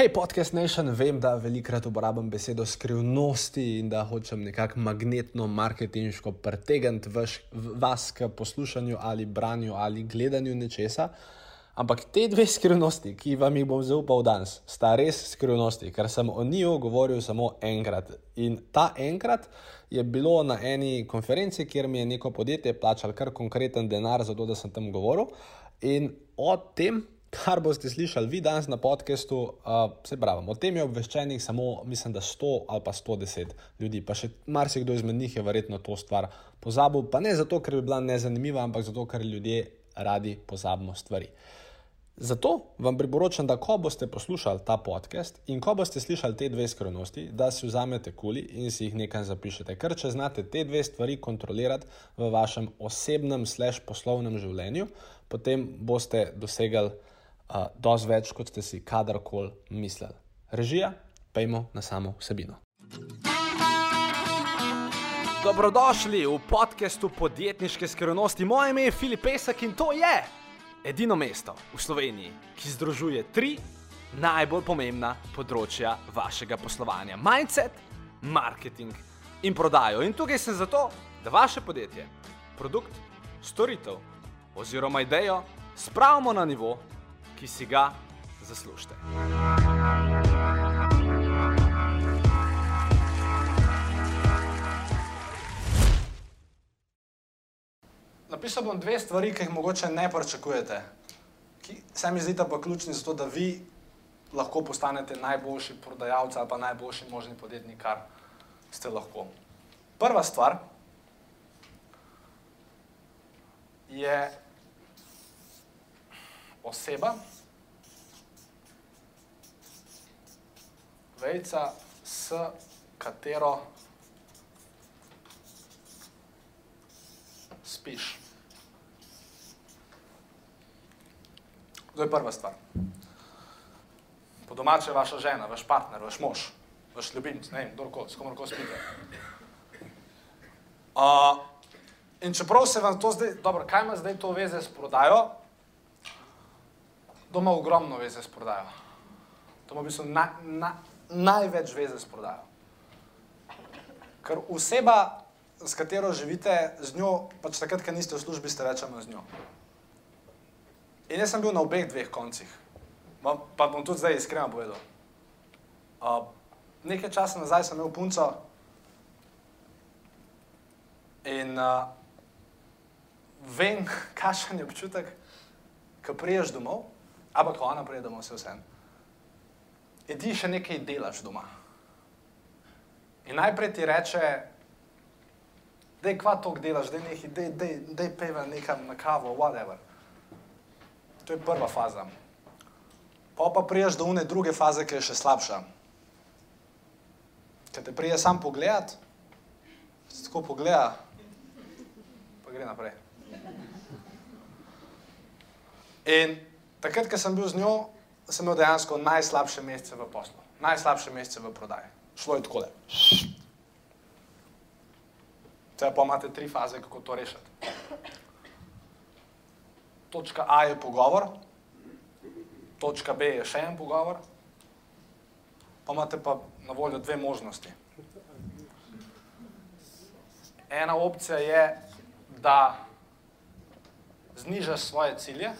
Hej, podcast Nation, vem, da velikokrat uporabljam besedo skrivnosti in da hočem nekako magnetno, marketinško pretegniti vas k poslušanju ali branju ali gledanju nečesa. Ampak te dve skrivnosti, ki vam jih bom zaupal danes, sta res skrivnosti, ker sem o njiju govoril samo enkrat. In ta enkrat je bilo na eni konferenci, kjer mi je neko podjetje plačalo kar konkreten denar za to, da sem tam govoril. In o tem kar boste slišali vi danes na podkastu, uh, se pravi, o tem je obveščenih samo, mislim, da 100 ali pa 110 ljudi, pa še marsikdo izmed njih je verjetno to stvar pozabil, pa ne zato, ker bi bila nezanimiva, ampak zato, ker ljudje radi pozabimo stvari. Zato vam priporočam, da ko boste poslušali ta podcast in ko boste slišali te dve skrivnosti, da si vzamete kuli in si jih nekaj zapišete. Ker če znate te dve stvari kontrolirati v vašem osebnem, slash poslovnem življenju, potem boste dosegli uh, dosti več, kot ste si kadarkoli mislili. Režija, pejmo na samo vsebino. Dobrodošli v podkastu podjetniške skrivnosti. Moje ime je Filip Pesek in to je edino mesto v Sloveniji, ki združuje tri najbolj pomembna področja vašega poslovanja: mindset, marketing in prodajo. In tukaj sem zato, da vaše podjetje, produkt, storitev oziroma idejo spravimo na nivo, ki si ga zaslužite. Napisal bom dve stvari, ki jih mogoče ne pričakujete. Se mi zdi, da pa ključni za to, da vi lahko postanete najboljši prodajalci ali pa najboljši možni podjetnik, kar ste lahko. Prva stvar je oseba, vejca, s katero spiš. To je prva stvar. Po domače je vaša žena, vaš partner, vaš mož, vaš ljubimec, ne vem, s komorkoli spite. Uh, in čeprav se vam to zdaj, dobro, kaj ima zdaj to veze s prodajo, doma ogromno veze s prodajo. To ima v bistvu na, na, največ veze s prodajo. Ker oseba, s katero živite, z njo, pač takrat, ko niste v službi, ste manj z njo. In jaz sem bil na obeh dveh koncih, pa bom tudi zdaj iskreno povedal. Uh, nekaj časa nazaj sem imel punco in uh, vem, kakšen je občutek, ko priješ domov ampak ko ona pride domov, vse vse. In ti še nekaj delaš doma. In najprej ti reče, da je kva to delaš, da je peva nekam na kavo, whatever. To je prva faza. Pa pa priješ do une druge faze, ki je še slabša. Ker te prije sam pogledat, se tako pogleda, pa gre naprej. In takrat, ko sem bil z njo, sem imel dejansko najslabše mesece v poslu, najslabše mesece v prodaji. Šlo je tako. Zdaj pa imate tri faze, kako to rešiti. Točka A je pogovor, točka B je še en pogovor, pa imate pa na voljo dve možnosti. Ena opcija je, da znižaš svoje cilje,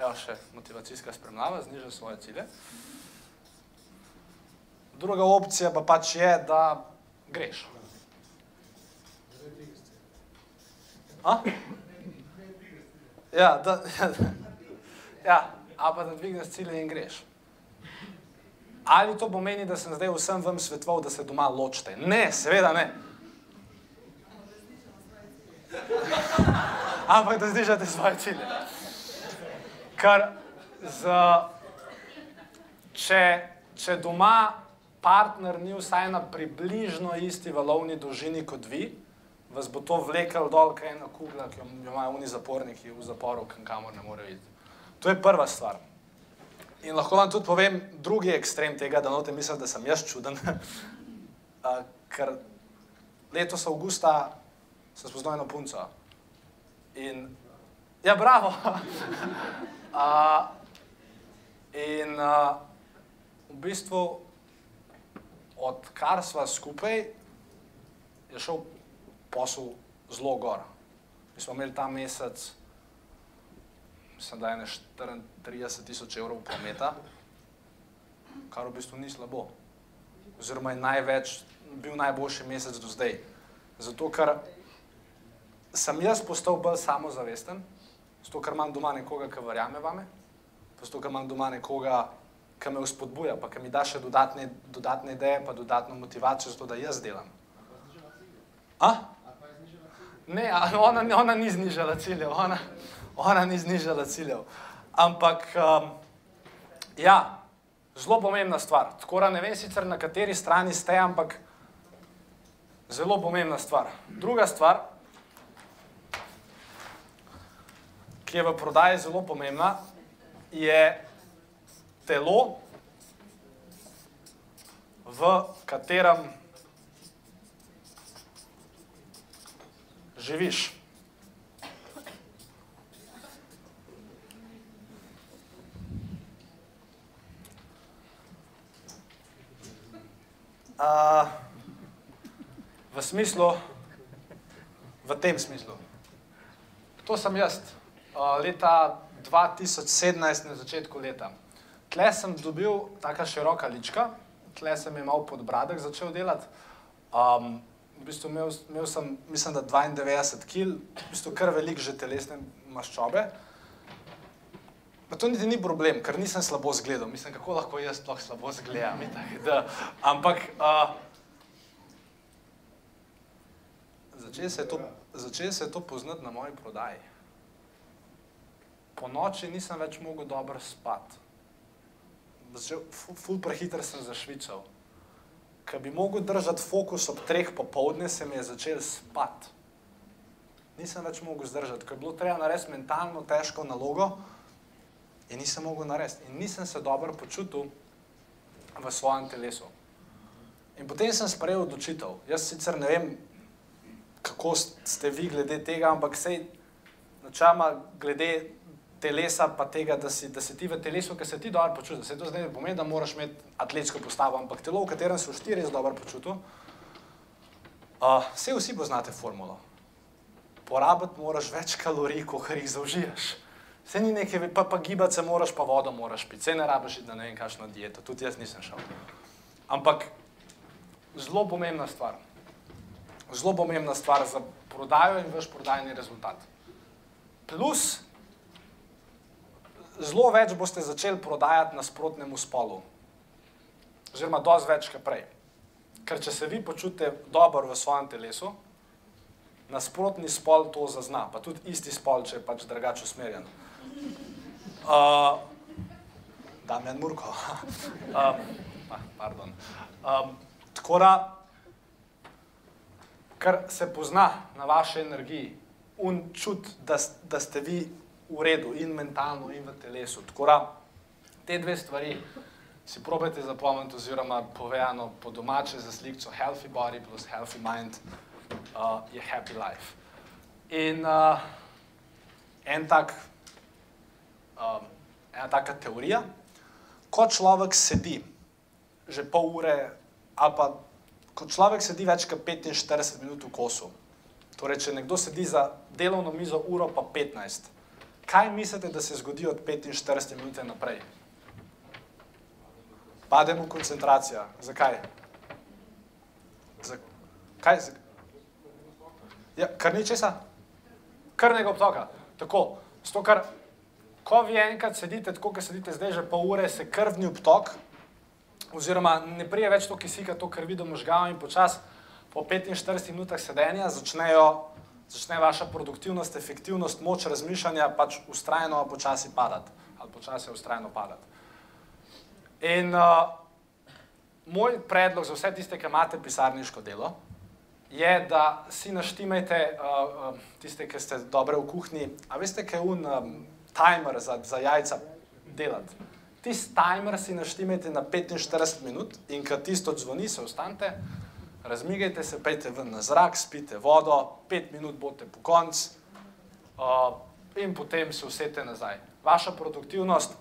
Evo še motivacijska spremljava, zniža svoje cilje. Druga opcija pa pač je, da greš. A? Ja, da, ja, ja, a pa da dvigneš cilje in greš. Ali to pomeni, da sem zdaj vsem vam svetoval, da se doma ločite? Ne, seveda ne. Ampak da znižate svoje cilje. Ker če, če doma partner ni vsaj na približno isti valovni dolžini kot vi, vas bo to vlekel dol, kaj ena kugla, ki jo imajo oni zaporniki v zaporu, kamor ne morejo iti. To je prva stvar. In lahko vam tudi povem drugi ekstrem tega, da note mislim, da sem jaz čuden. Ker letos avgusta sem spoznal eno punco. In Ja, bravo. uh, in uh, v bistvu, odkar smo skupaj, je šel posel zelo gor. Mi smo imeli ta mesec, mislim, da je ne 34 tisoč evrov prometa, kar v bistvu ni slabo. Oziroma je največ, bil najboljši mesec do zdaj. Zato, ker sem jaz postal bolj samozavesten, zato, ker imam doma nekoga, ki verjame vame, zato, ker imam doma nekoga, ki me vzpodbuja, pa ki mi da še dodatne, dodatne ideje, pa dodatno motivacijo, zato da jaz delam. A? Ne, ona, ona ni znižala ciljev, ona, ona ni znižala ciljev. Ampak, um, ja, zelo pomembna stvar. Tako da ne vem sicer na kateri strani ste, ampak zelo pomembna stvar. Druga stvar, ki je v prodaji zelo pomembna, je telo, v katerem živiš. Uh, v smislu, v tem smislu. To sem jaz, leta 2017, na začetku leta. Tle sem dobil tako široka lička, tle sem imel podbradek začel delati. Um, v bistvu imel, imel sem, mislim, da 92 kg, v bistvu kar velik že telesne maščobe. Pa to niti ni problem, ker nisem slabo zgledal. Mislim, kako lahko jaz sploh slabo zgledam. Ampak uh, začel se je to, začel se je to poznati na moji prodaji. Po noči nisem več mogel dobro spati. Ful, ful prehiter sem zašvical ki bi mogel držati fokus ob treh popovdne, se mi je začel spati. Nisem več mogel zdržati, ker je bilo treba narediti mentalno težko nalogo in nisem mogel narediti. In nisem se dobro počutil v svojem telesu. In potem sem sprejel odločitev. Jaz sicer ne vem, kako ste vi glede tega, ampak sej načama glede telesa, pa tega, da si, da si ti v telesu, ki se ti dobro počutiš. Se to zdaj ne pomeni, da moraš imeti atletsko postavo, ampak telo, v katerem se štiri res dobro počutiš. Uh, vse vsi poznate formulo. Porabiti moraš več kalorij, kot jih zaužiješ. Vse ni nekaj, pa, pa gibati se moraš, pa vodo moraš piti. Vse ne rabiš, da ne vem, kakšno dieto. Tudi jaz nisem šel. Ampak zelo pomembna stvar. Zelo pomembna stvar za prodajo in vaš prodajni rezultat. Plus, zelo več boste začeli prodajati nasprotnemu spolu. Oziroma, dosti več kot prej. Ker če se vi počutite dobro v svojem telesu, nasprotni spol to zazna, pa tudi isti spol, če je pač drugače usmerjen. Uh, Damien Murko. uh, pardon. Um, tako da, ker se pozna na vaši energiji, un čut, da, da ste vi v redu, in mentalno, in v telesu. Tako da te dve stvari si probajte zapomniti, oziroma povedano po domače za sliko, healthy body plus healthy mind uh, je happy life. In uh, en tak, um, ena taka teorija, ko človek sedi že pol ure, ali pa ko človek sedi več kot 45 minut v kosu, torej če nekdo sedi za delovno mizo uro pa 15, kaj mislite, da se zgodi od 45 minut naprej? Pademo v koncentracijo. Zakaj? Zakaj? Ja, kar ni česa? Krnega obtoka. Tako, zato kar, ko vi enkrat sedite, tako kot sedite zdaj, že pol ure, se krvni obtok, oziroma ne prije več to kisika, to krvi do možgava in počas po 45 minutah sedenja začnejo začne vaša produktivnost, efektivnost, moč razmišljanja pač ustrajno počasi padati ali počasi ustrajno padati. In uh, moj predlog za vse tiste, ki imate pisarniško delo, je, da si naštimajte uh, uh, tiste, ki ste dobre v kuhinji, a veste, kaj je un um, timer za, za jajca delati. Tisti timer si naštimajte na 45 minut in kad tisto zvoni, se ostanete, razmigajte se, pejte ven na zrak, spite vodo, pet minut bote po konc, uh, in potem se usete nazaj. Vaša produktivnost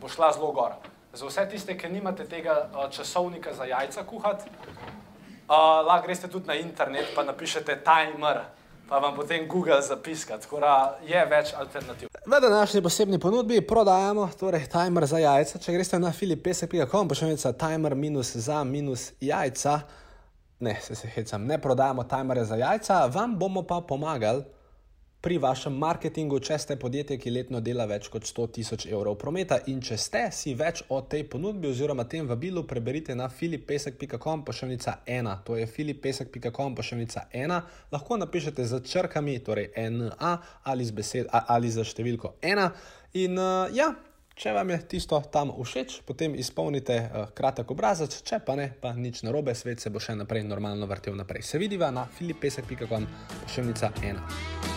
bo šla zelo gor. Za vse tiste, ki nimate tega uh, časovnika za jajca kuhati, uh, lahko greste tudi na internet in napišete timer, pa vam potem Google zapiska. Tako da je več alternativ. V današnji posebni ponudbi prodajamo torej, timer za jajca. Če greste na filipesek.com, pošiljka timer minus za minus jajca. Ne, se, se hecam, ne prodajamo timerje za jajca, vam bomo pa pomagali pri vašem marketingu, če ste podjetje, ki letno dela več kot 100 tisoč evrov prometa. In če ste si več o tej ponudbi oziroma tem vabilu, preberite na filipesek.com pošiljka 1. To je filipesek.com pošiljka 1. Lahko napišete z črkami, torej NA ali z, besed, ali z številko 1. In uh, ja. Če vam je tisto tam všeč, potem izpolnite uh, kratek obrazec, če pa ne, pa nič narobe, svet se bo še naprej normalno vrtel naprej. Se vidiva na filipesek.com, pošiljka 1.